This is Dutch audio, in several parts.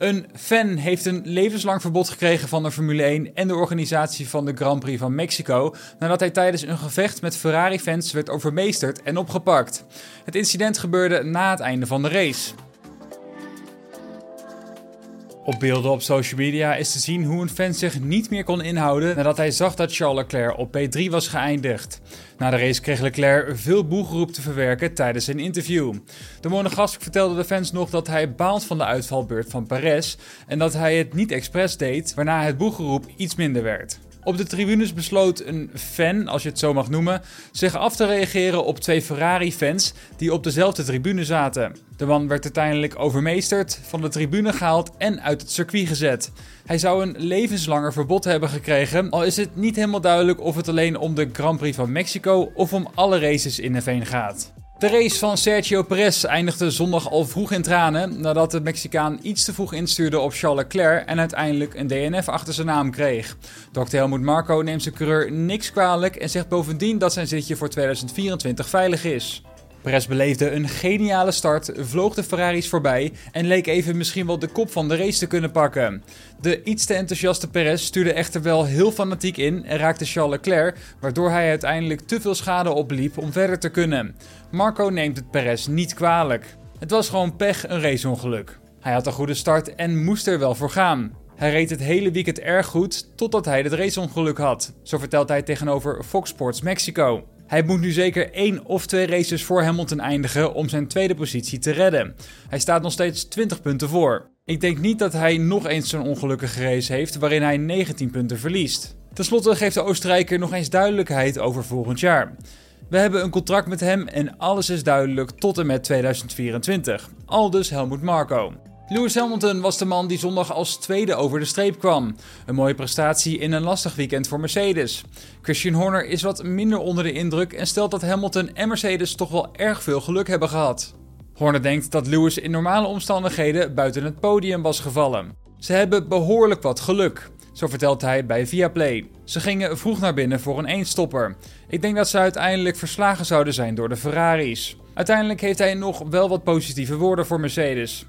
Een fan heeft een levenslang verbod gekregen van de Formule 1 en de organisatie van de Grand Prix van Mexico nadat hij tijdens een gevecht met Ferrari-fans werd overmeesterd en opgepakt. Het incident gebeurde na het einde van de race. Op beelden op social media is te zien hoe een fan zich niet meer kon inhouden nadat hij zag dat Charles Leclerc op P3 was geëindigd. Na de race kreeg Leclerc veel boegeroep te verwerken tijdens zijn interview. De monegask vertelde de fans nog dat hij baalt van de uitvalbeurt van Perez en dat hij het niet expres deed, waarna het boegeroep iets minder werd. Op de tribunes besloot een fan, als je het zo mag noemen, zich af te reageren op twee Ferrari-fans die op dezelfde tribune zaten. De man werd uiteindelijk overmeesterd, van de tribune gehaald en uit het circuit gezet. Hij zou een levenslanger verbod hebben gekregen, al is het niet helemaal duidelijk of het alleen om de Grand Prix van Mexico of om alle races in F1 gaat. De race van Sergio Perez eindigde zondag al vroeg in tranen nadat de Mexicaan iets te vroeg instuurde op Charles Leclerc en uiteindelijk een DNF achter zijn naam kreeg. Dr. Helmut Marco neemt zijn coureur niks kwalijk en zegt bovendien dat zijn zitje voor 2024 veilig is. Perez beleefde een geniale start, vloog de Ferraris voorbij en leek even misschien wel de kop van de race te kunnen pakken. De iets te enthousiaste Perez stuurde echter wel heel fanatiek in en raakte Charles Leclerc, waardoor hij uiteindelijk te veel schade opliep om verder te kunnen. Marco neemt het Perez niet kwalijk. Het was gewoon pech, een raceongeluk. Hij had een goede start en moest er wel voor gaan. Hij reed het hele weekend erg goed totdat hij het raceongeluk had. Zo vertelt hij tegenover Fox Sports Mexico. Hij moet nu zeker één of twee races voor Hamilton eindigen om zijn tweede positie te redden. Hij staat nog steeds 20 punten voor. Ik denk niet dat hij nog eens zo'n ongelukkige race heeft waarin hij 19 punten verliest. Ten slotte geeft de Oostenrijker nog eens duidelijkheid over volgend jaar. We hebben een contract met hem en alles is duidelijk tot en met 2024. Aldus Helmut Marko. Lewis Hamilton was de man die zondag als tweede over de streep kwam. Een mooie prestatie in een lastig weekend voor Mercedes. Christian Horner is wat minder onder de indruk en stelt dat Hamilton en Mercedes toch wel erg veel geluk hebben gehad. Horner denkt dat Lewis in normale omstandigheden buiten het podium was gevallen. Ze hebben behoorlijk wat geluk. Zo vertelt hij bij Viaplay. Ze gingen vroeg naar binnen voor een eenstopper. Ik denk dat ze uiteindelijk verslagen zouden zijn door de Ferraris. Uiteindelijk heeft hij nog wel wat positieve woorden voor Mercedes.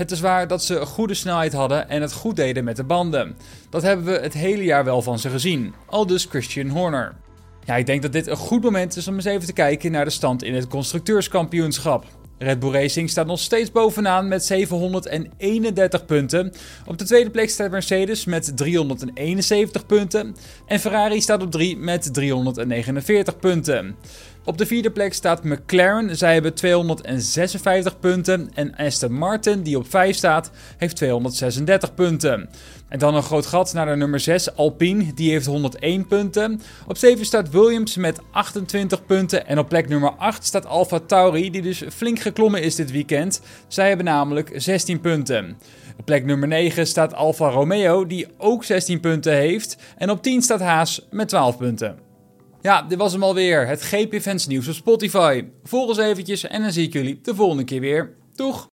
Het is waar dat ze goede snelheid hadden en het goed deden met de banden. Dat hebben we het hele jaar wel van ze gezien. Al dus Christian Horner. Ja, ik denk dat dit een goed moment is om eens even te kijken naar de stand in het constructeurskampioenschap. Red Bull Racing staat nog steeds bovenaan met 731 punten. Op de tweede plek staat Mercedes met 371 punten. En Ferrari staat op 3 met 349 punten. Op de vierde plek staat McLaren. Zij hebben 256 punten. En Aston Martin, die op 5 staat, heeft 236 punten. En dan een groot gat naar de nummer 6, Alpine. Die heeft 101 punten. Op 7 staat Williams met 28 punten. En op plek nummer 8 staat Alfa Tauri, die dus flink geklommen is dit weekend. Zij hebben namelijk 16 punten. Op plek nummer 9 staat Alfa Romeo, die ook 16 punten heeft. En op 10 staat Haas met 12 punten. Ja, dit was hem alweer. Het GP Fans nieuws op Spotify. Volg ons eventjes en dan zie ik jullie de volgende keer weer. Doeg!